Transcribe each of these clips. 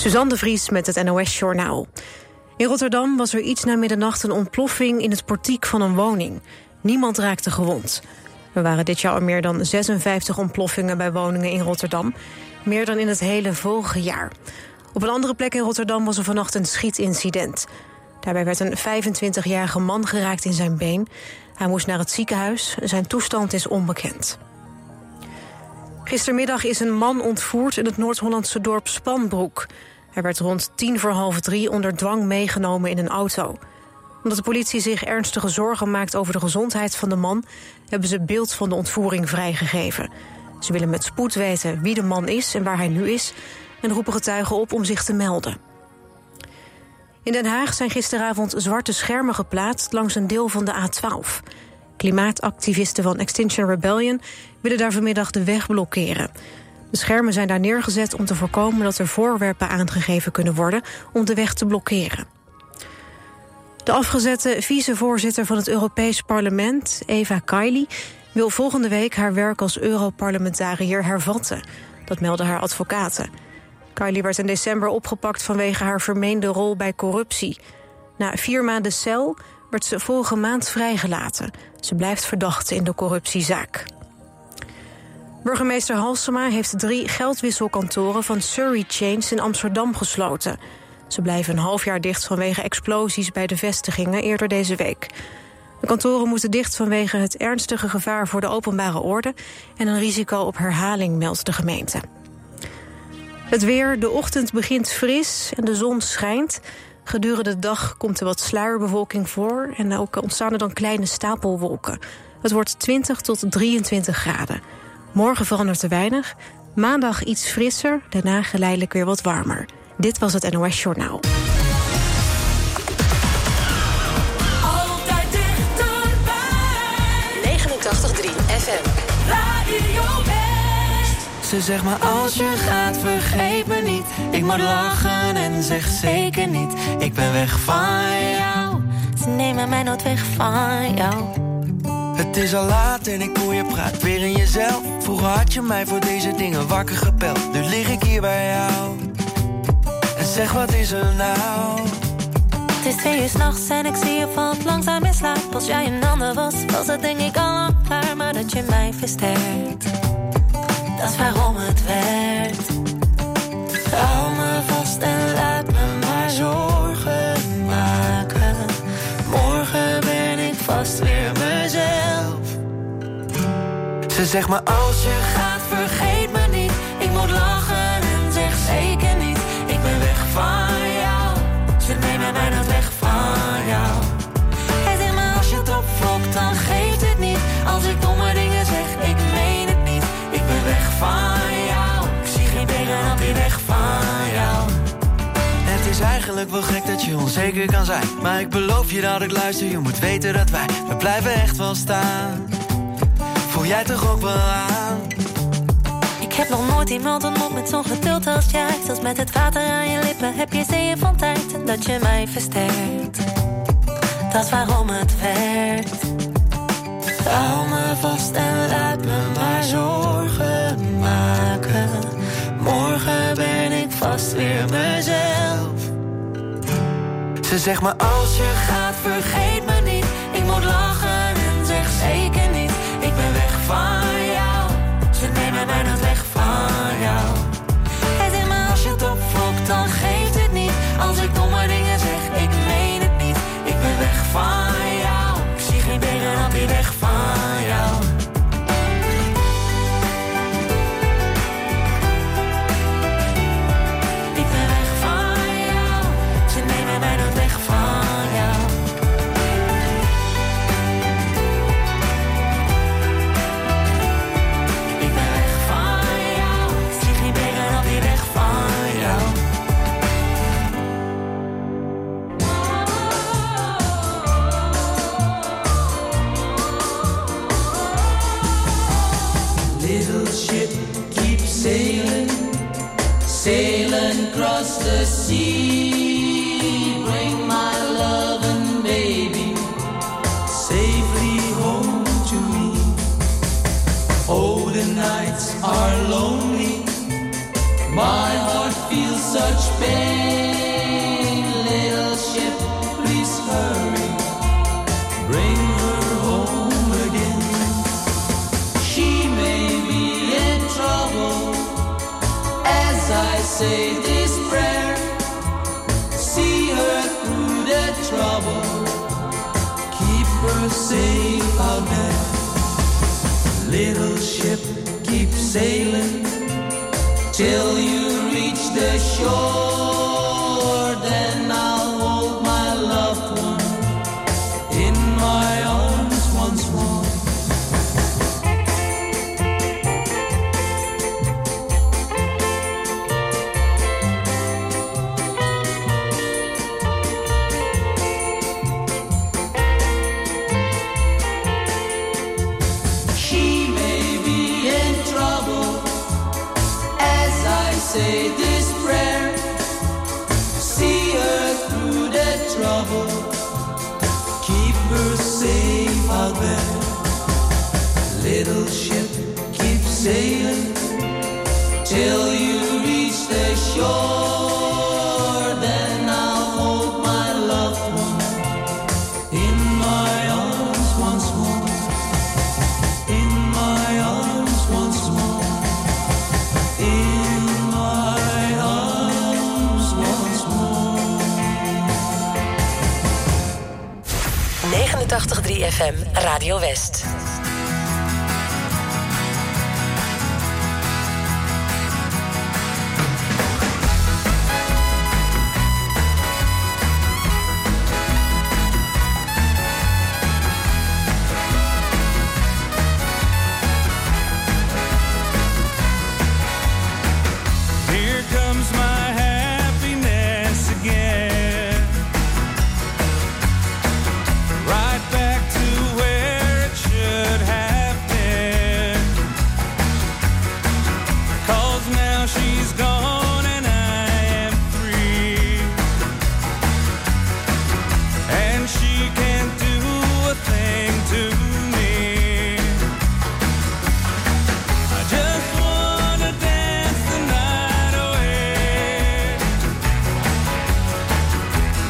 Suzanne de Vries met het NOS Journaal. In Rotterdam was er iets na middernacht een ontploffing in het portiek van een woning. Niemand raakte gewond. Er waren dit jaar al meer dan 56 ontploffingen bij woningen in Rotterdam. Meer dan in het hele vorige jaar. Op een andere plek in Rotterdam was er vannacht een schietincident. Daarbij werd een 25-jarige man geraakt in zijn been. Hij moest naar het ziekenhuis. Zijn toestand is onbekend. Gistermiddag is een man ontvoerd in het Noord-Hollandse dorp Spanbroek. Hij werd rond tien voor half drie onder dwang meegenomen in een auto. Omdat de politie zich ernstige zorgen maakt over de gezondheid van de man... hebben ze beeld van de ontvoering vrijgegeven. Ze willen met spoed weten wie de man is en waar hij nu is... en roepen getuigen op om zich te melden. In Den Haag zijn gisteravond zwarte schermen geplaatst... langs een deel van de A12. Klimaatactivisten van Extinction Rebellion willen daar vanmiddag de weg blokkeren. De schermen zijn daar neergezet om te voorkomen dat er voorwerpen aangegeven kunnen worden om de weg te blokkeren. De afgezette vicevoorzitter van het Europees Parlement, Eva Kaili, wil volgende week haar werk als Europarlementariër hervatten. Dat melden haar advocaten. Kaili werd in december opgepakt vanwege haar vermeende rol bij corruptie. Na vier maanden cel werd ze vorige maand vrijgelaten. Ze blijft verdachte in de corruptiezaak. Burgemeester Halsema heeft drie geldwisselkantoren van Surrey Chains in Amsterdam gesloten. Ze blijven een half jaar dicht vanwege explosies bij de vestigingen eerder deze week. De kantoren moeten dicht vanwege het ernstige gevaar voor de openbare orde en een risico op herhaling, meldt de gemeente. Het weer, de ochtend begint fris en de zon schijnt. Gedurende de dag komt er wat sluierbewolking voor en ook ontstaan er dan kleine stapelwolken. Het wordt 20 tot 23 graden. Morgen verandert er weinig. Maandag iets frisser, daarna geleidelijk weer wat warmer. Dit was het NOS Journaal. Altijd dichterbij. 89.3 FM. Radio Ze zegt maar als je gaat vergeet me niet Ik moet lachen en zeg zeker niet Ik ben weg van jou Ze nemen mij nooit weg van jou Het is al laat en ik hoor je praat. Weer in jezelf. Vroeger had je mij voor deze dingen wakker gepeld Nu lig ik hier bij jou. En zeg wat is er nou? Het is twee uur s'nachts en ik zie je valt langzaam in slaap. Als jij een ander was, was het denk ik al klaar. Maar dat je mij versterkt Dat is waarom het werkt Hou me vast en laat Ze zegt maar als je gaat vergeet me niet. Ik moet lachen en zeg zeker niet. Ik ben weg van jou. Ze nemen mij nooit weg van jou. Hij zegt maar Als je het opvlokt dan geeft het niet. Als ik domme dingen zeg ik meen het niet. Ik ben weg van jou. Ik zie geen tegenhand weer weg van jou. Het is eigenlijk wel gek dat je onzeker kan zijn. Maar ik beloof je dat ik luister. Je moet weten dat wij, we blijven echt wel staan jij toch ook wel aan Ik heb nog nooit iemand ontmoet met zo'n geduld als jij Zelfs met het water aan je lippen heb je zeeën van tijd En dat je mij versterkt Dat is waarom het werkt Hou me vast en laat me maar zorgen maken. Morgen ben ik vast weer mezelf. Ze zegt maar als je gaat vergeet me niet. Ik moet lachen en zeg zeker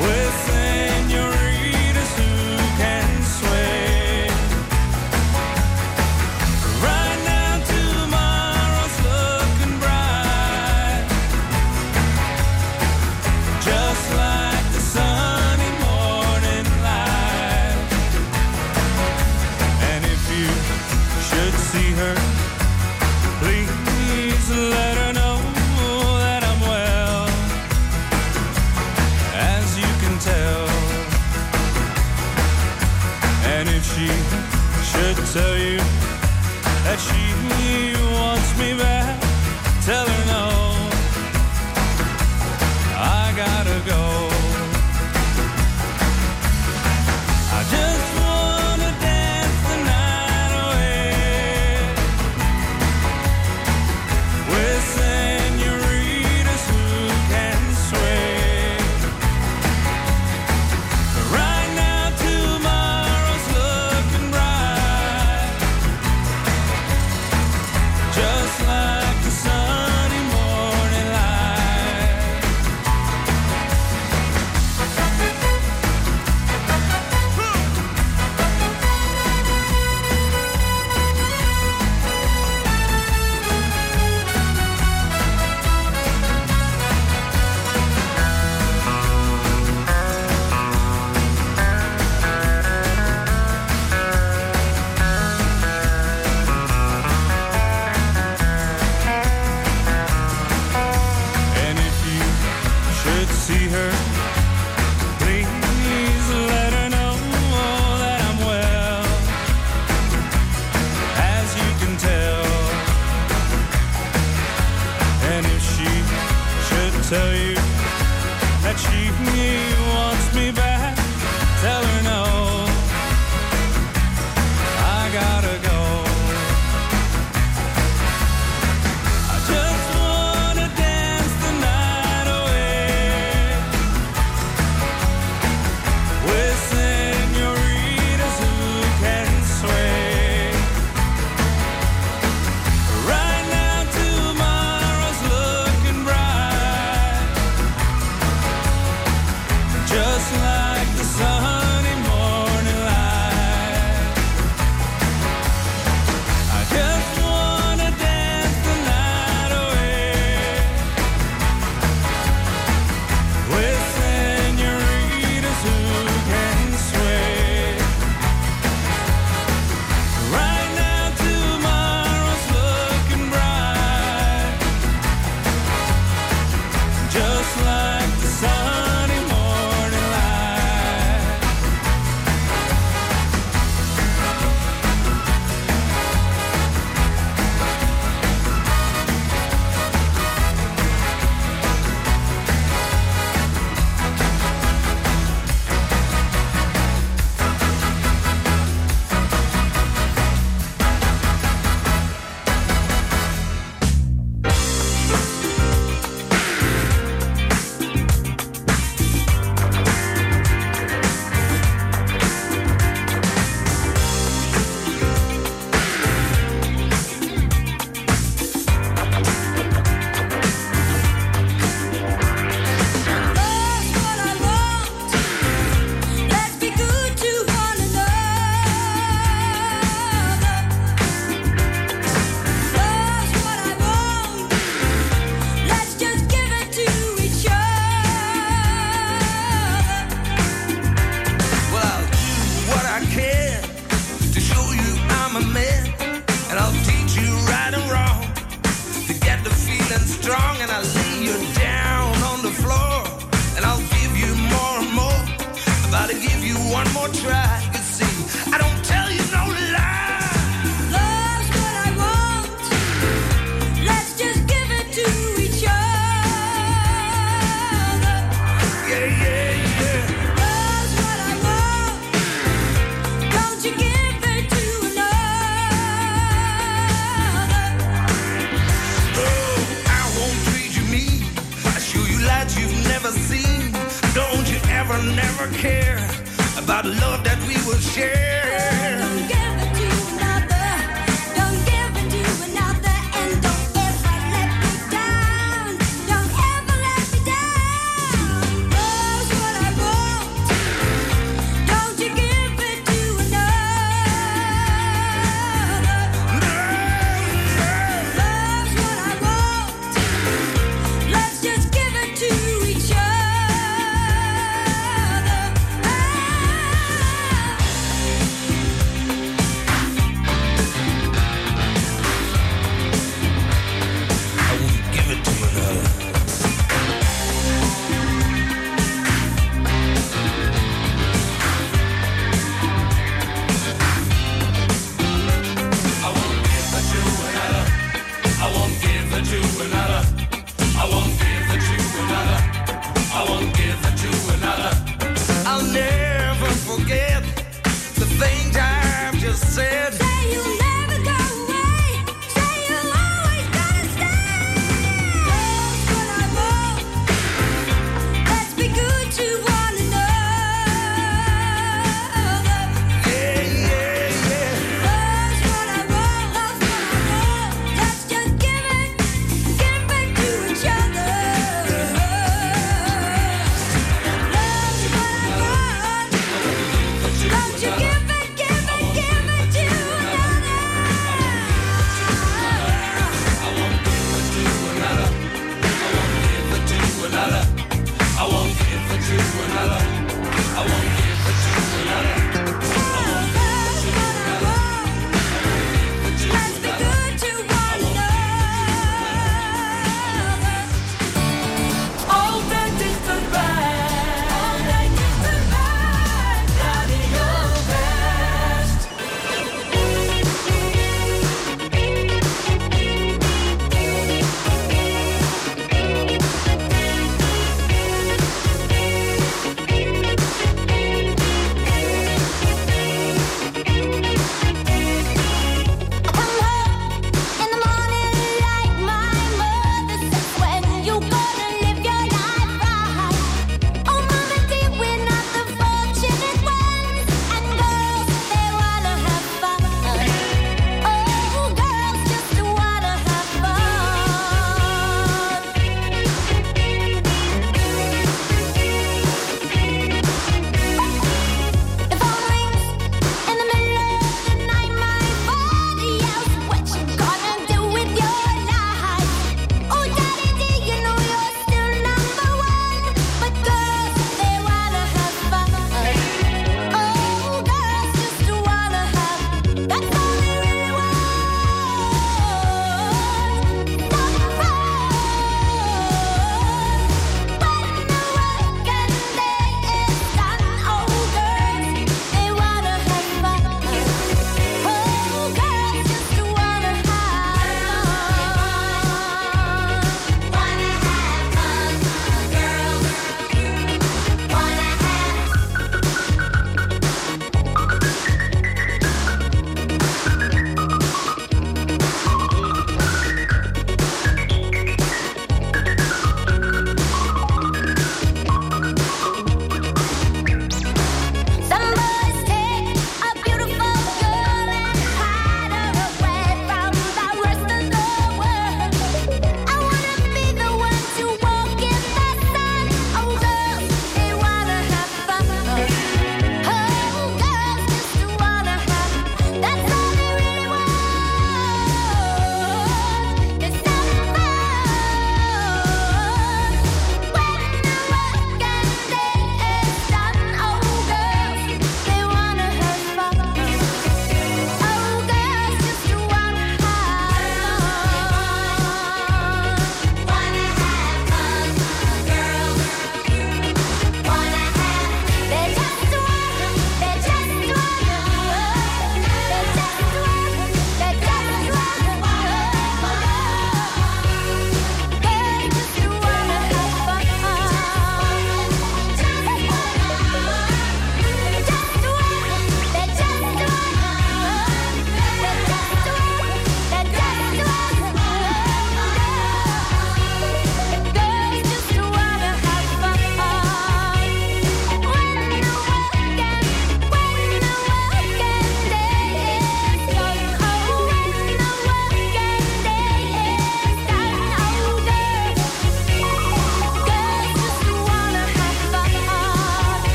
with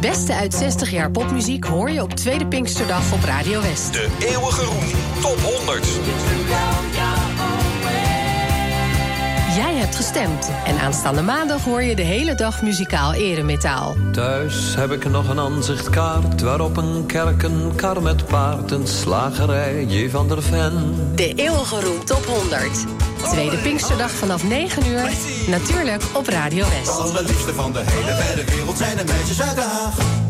Beste uit 60 jaar popmuziek hoor je op Tweede Pinksterdag op Radio West. De eeuwige roem. Top 100. gestemd. En aanstaande maandag hoor je de hele dag muzikaal eremetaal. Thuis heb ik nog een aanzichtkaart... waarop een kerk, een kar met paard, een slagerij, J. van der Ven. De eeuwige geroept top 100. Tweede Pinksterdag vanaf 9 uur, natuurlijk op Radio West. De allerliefste van de hele wereld zijn de meisjes uit de Haag.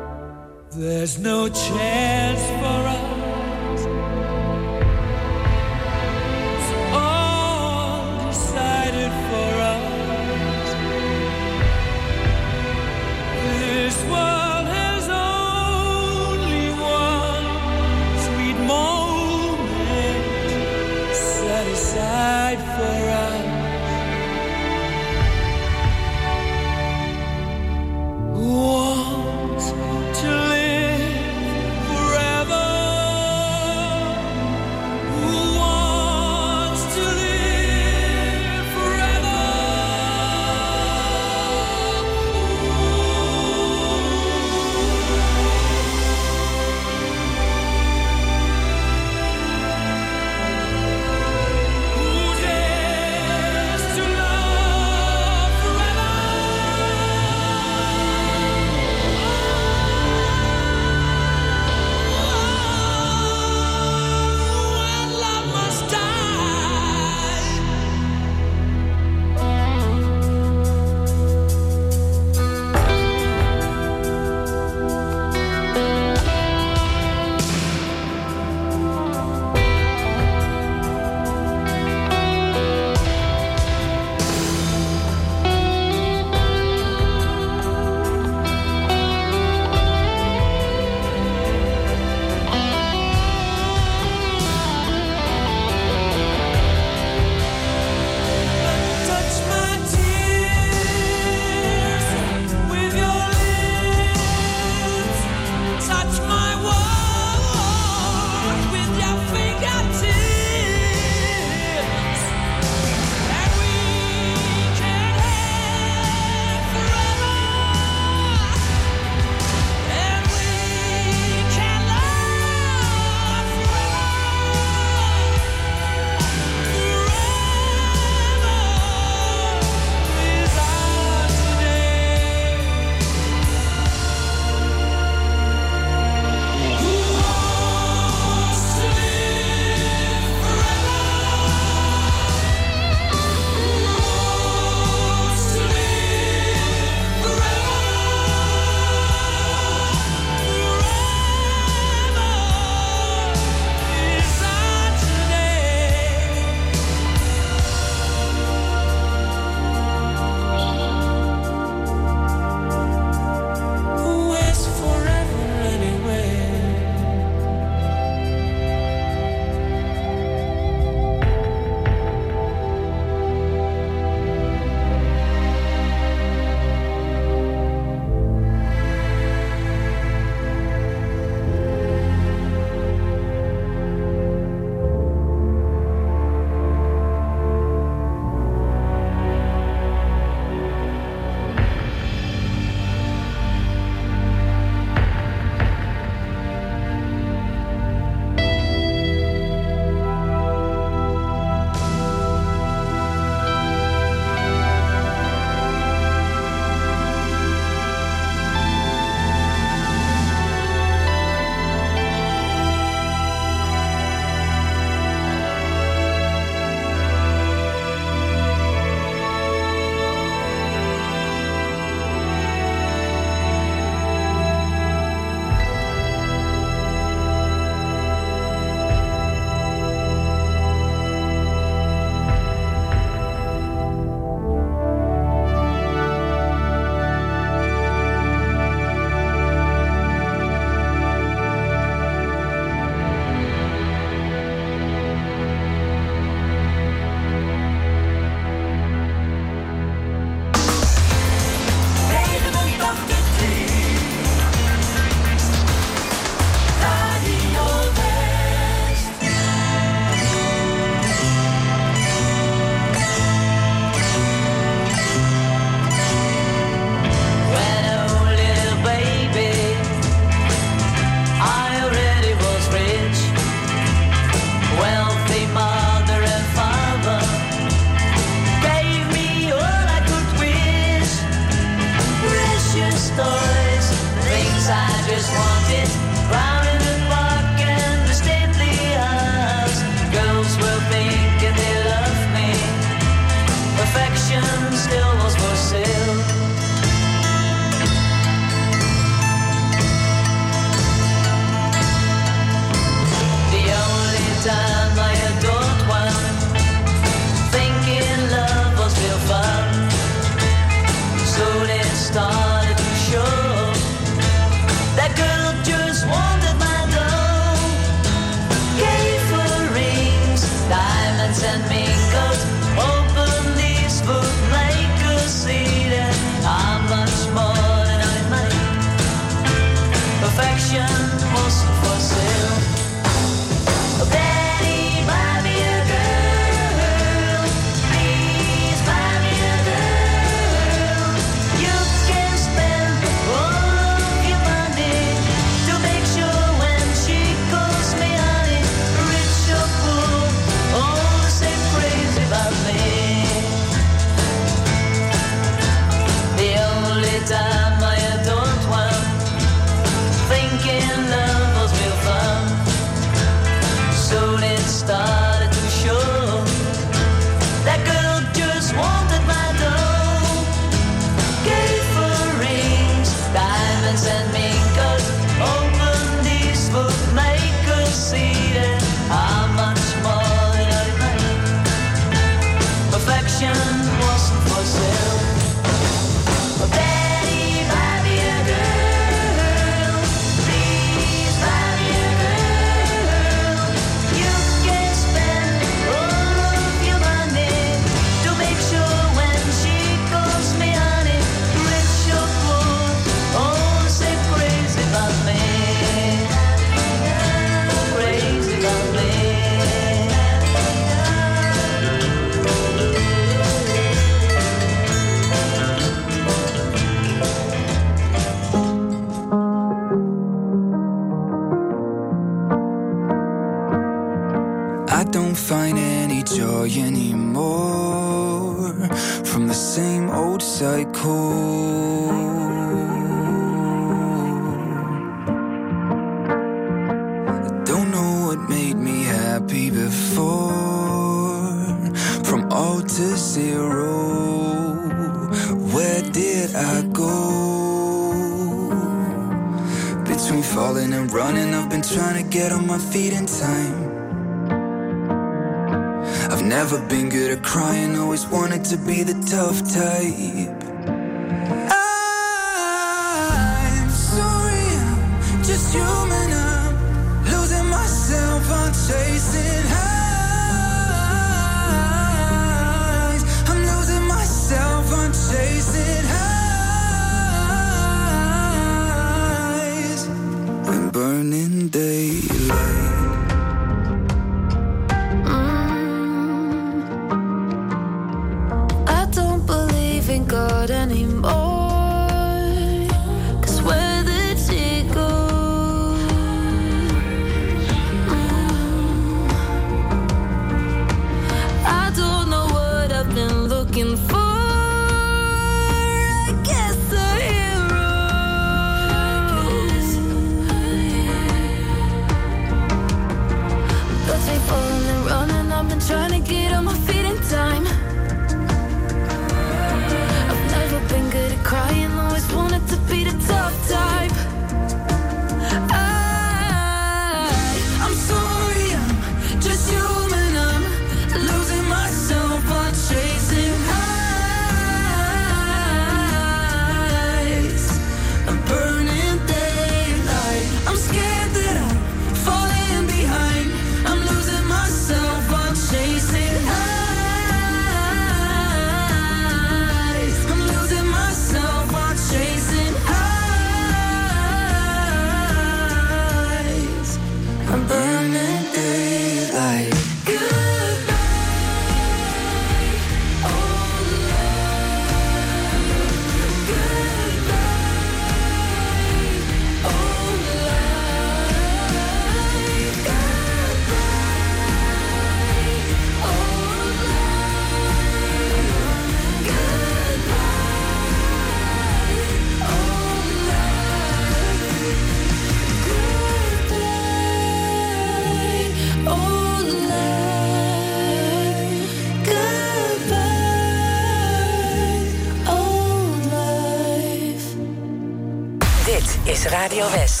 Is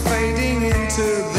fading into the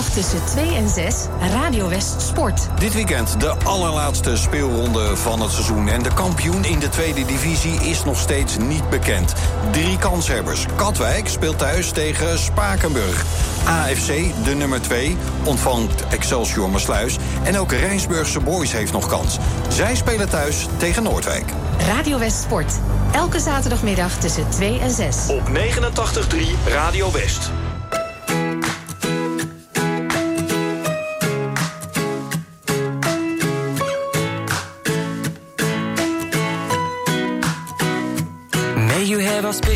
zaterdag tussen 2 en 6 Radio West Sport. Dit weekend de allerlaatste speelronde van het seizoen. En de kampioen in de tweede divisie is nog steeds niet bekend. Drie kanshebbers. Katwijk speelt thuis tegen Spakenburg. AFC, de nummer 2, ontvangt Excelsior Maasluis. En ook Rijnsburgse Boys heeft nog kans. Zij spelen thuis tegen Noordwijk. Radio West Sport. Elke zaterdagmiddag tussen 2 en 6. Op 89.3 Radio West.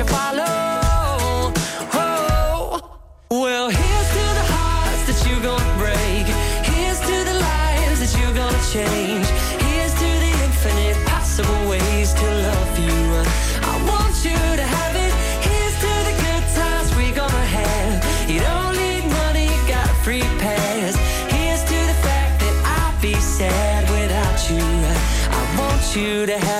you follow. Oh, well, here's to the hearts that you're gonna break. Here's to the lives that you're gonna change. Here's to the infinite possible ways to love you. I want you to have it. Here's to the good times we're gonna have. You don't need money, you got a free pass. Here's to the fact that I'll be sad without you. I want you to have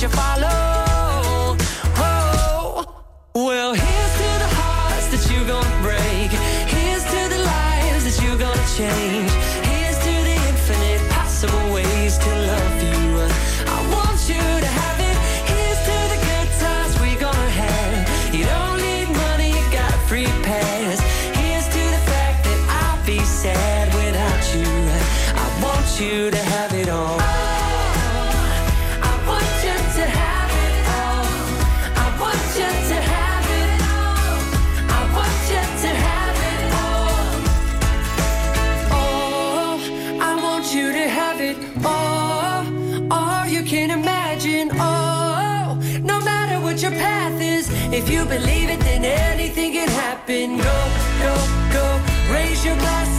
that you follow. Oh, well, here's to the hearts that you're gonna break. Here's to the lives that you're gonna change. If you believe it, then anything can happen. Go, go, go. Raise your glasses.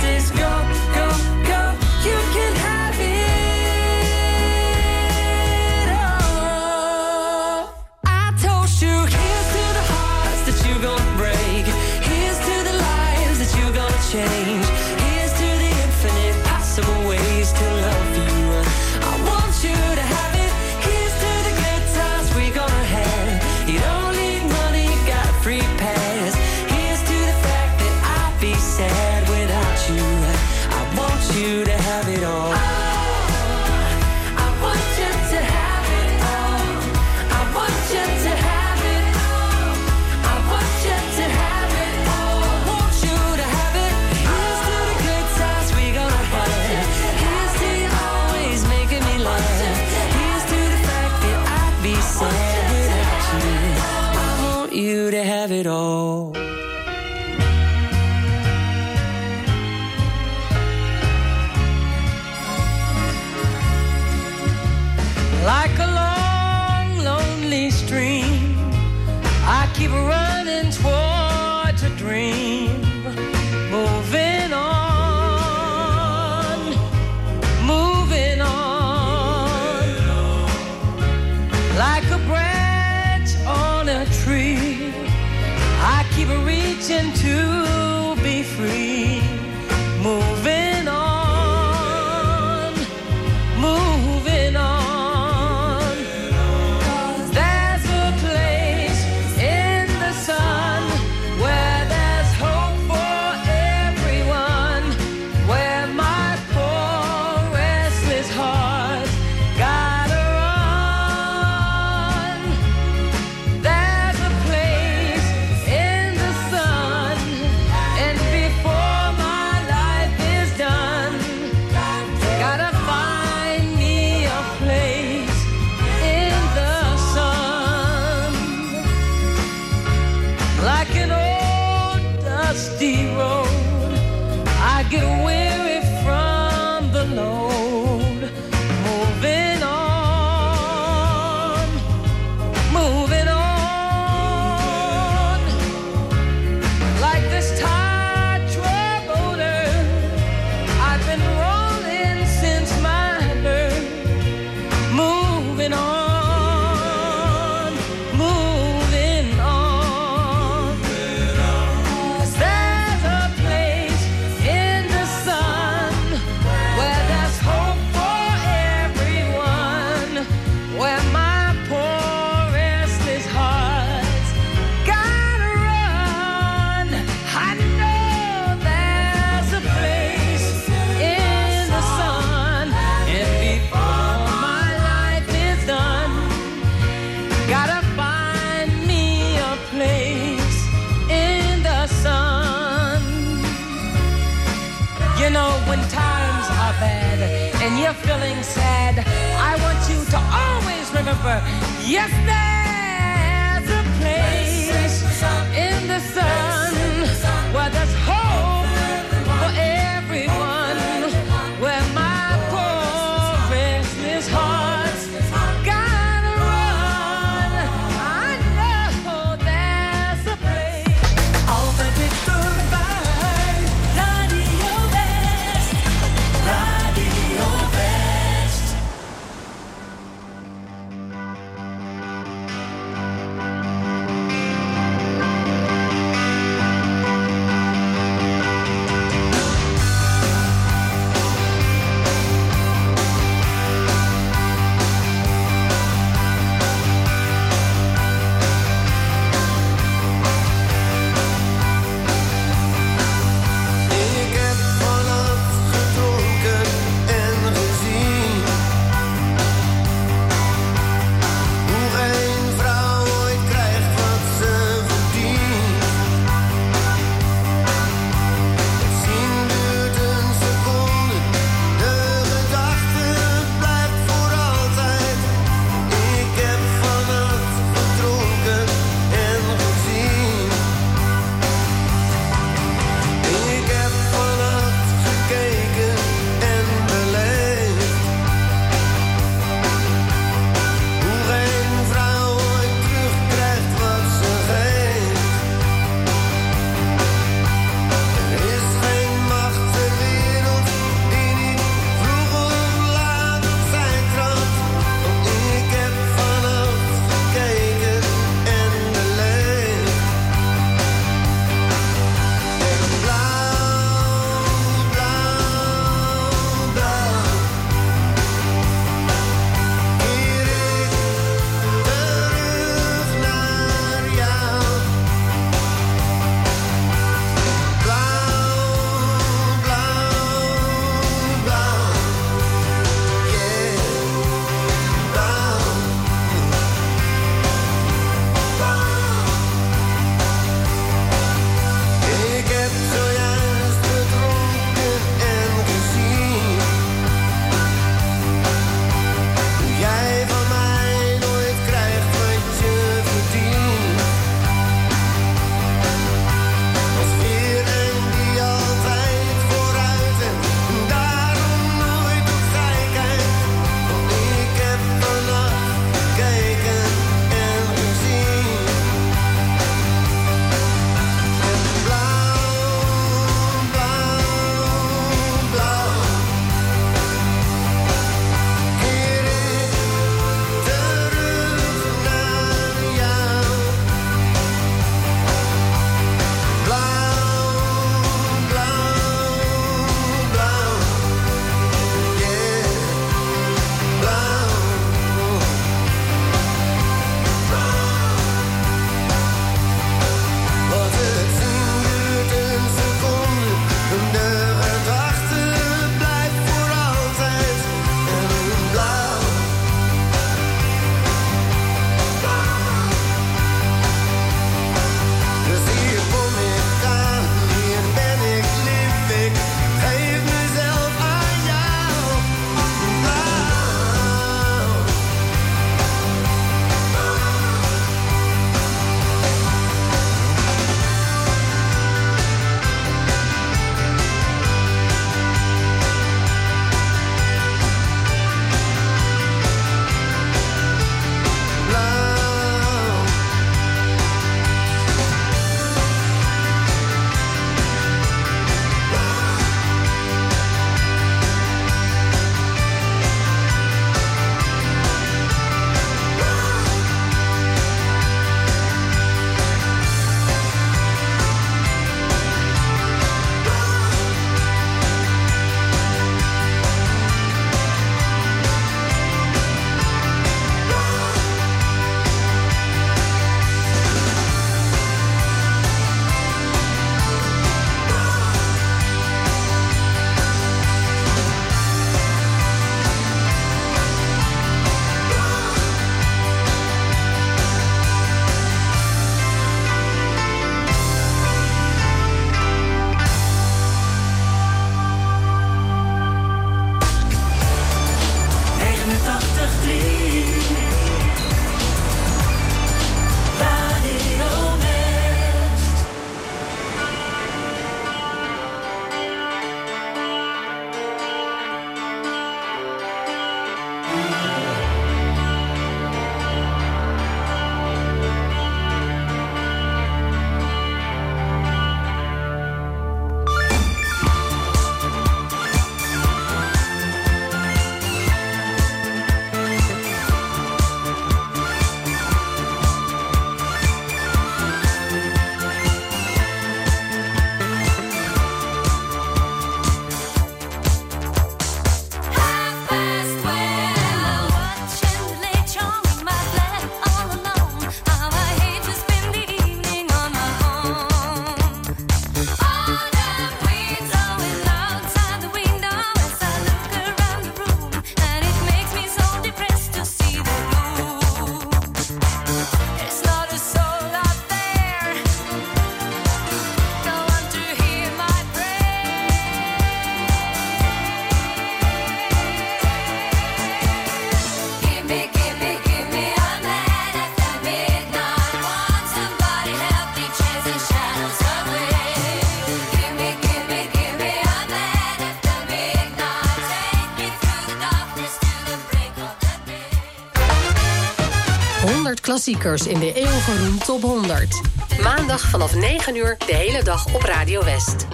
Klassiekers in de eeuwige Top 100. Maandag vanaf 9 uur de hele dag op Radio West.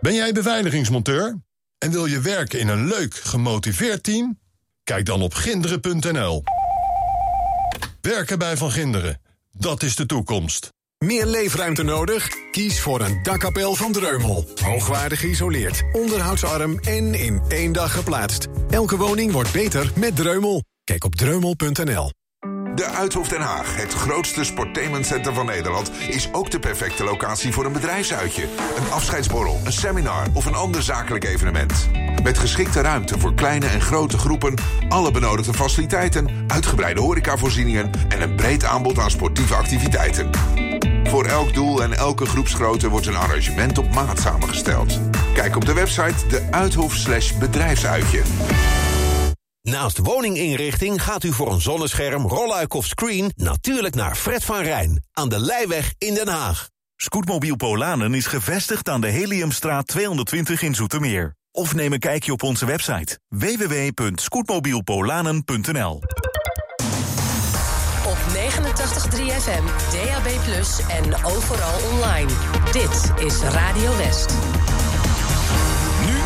Ben jij beveiligingsmonteur? En wil je werken in een leuk, gemotiveerd team? Kijk dan op ginderen.nl. Werken bij Van Ginderen, dat is de toekomst. Meer leefruimte nodig? Kies voor een dakkapel van Dreumel. Hoogwaardig geïsoleerd, onderhoudsarm en in één dag geplaatst. Elke woning wordt beter met Dreumel. Kijk op dreumel.nl. De Uithof Den Haag, het grootste sportainmentcentrum van Nederland... is ook de perfecte locatie voor een bedrijfsuitje. Een afscheidsborrel, een seminar of een ander zakelijk evenement. Met geschikte ruimte voor kleine en grote groepen... alle benodigde faciliteiten, uitgebreide horecavoorzieningen... en een breed aanbod aan sportieve activiteiten. Voor elk doel en elke groepsgrootte wordt een arrangement op maat samengesteld. Kijk op de website de slash bedrijfsuitje. Naast woninginrichting gaat u voor een zonnescherm, rolluik of screen... natuurlijk naar Fred van Rijn aan de Leiweg in Den Haag. Scootmobiel Polanen is gevestigd aan de Heliumstraat 220 in Zoetermeer. Of neem een kijkje op onze website www.scootmobielpolanen.nl Op 89.3 FM, DAB+, en overal online. Dit is Radio West.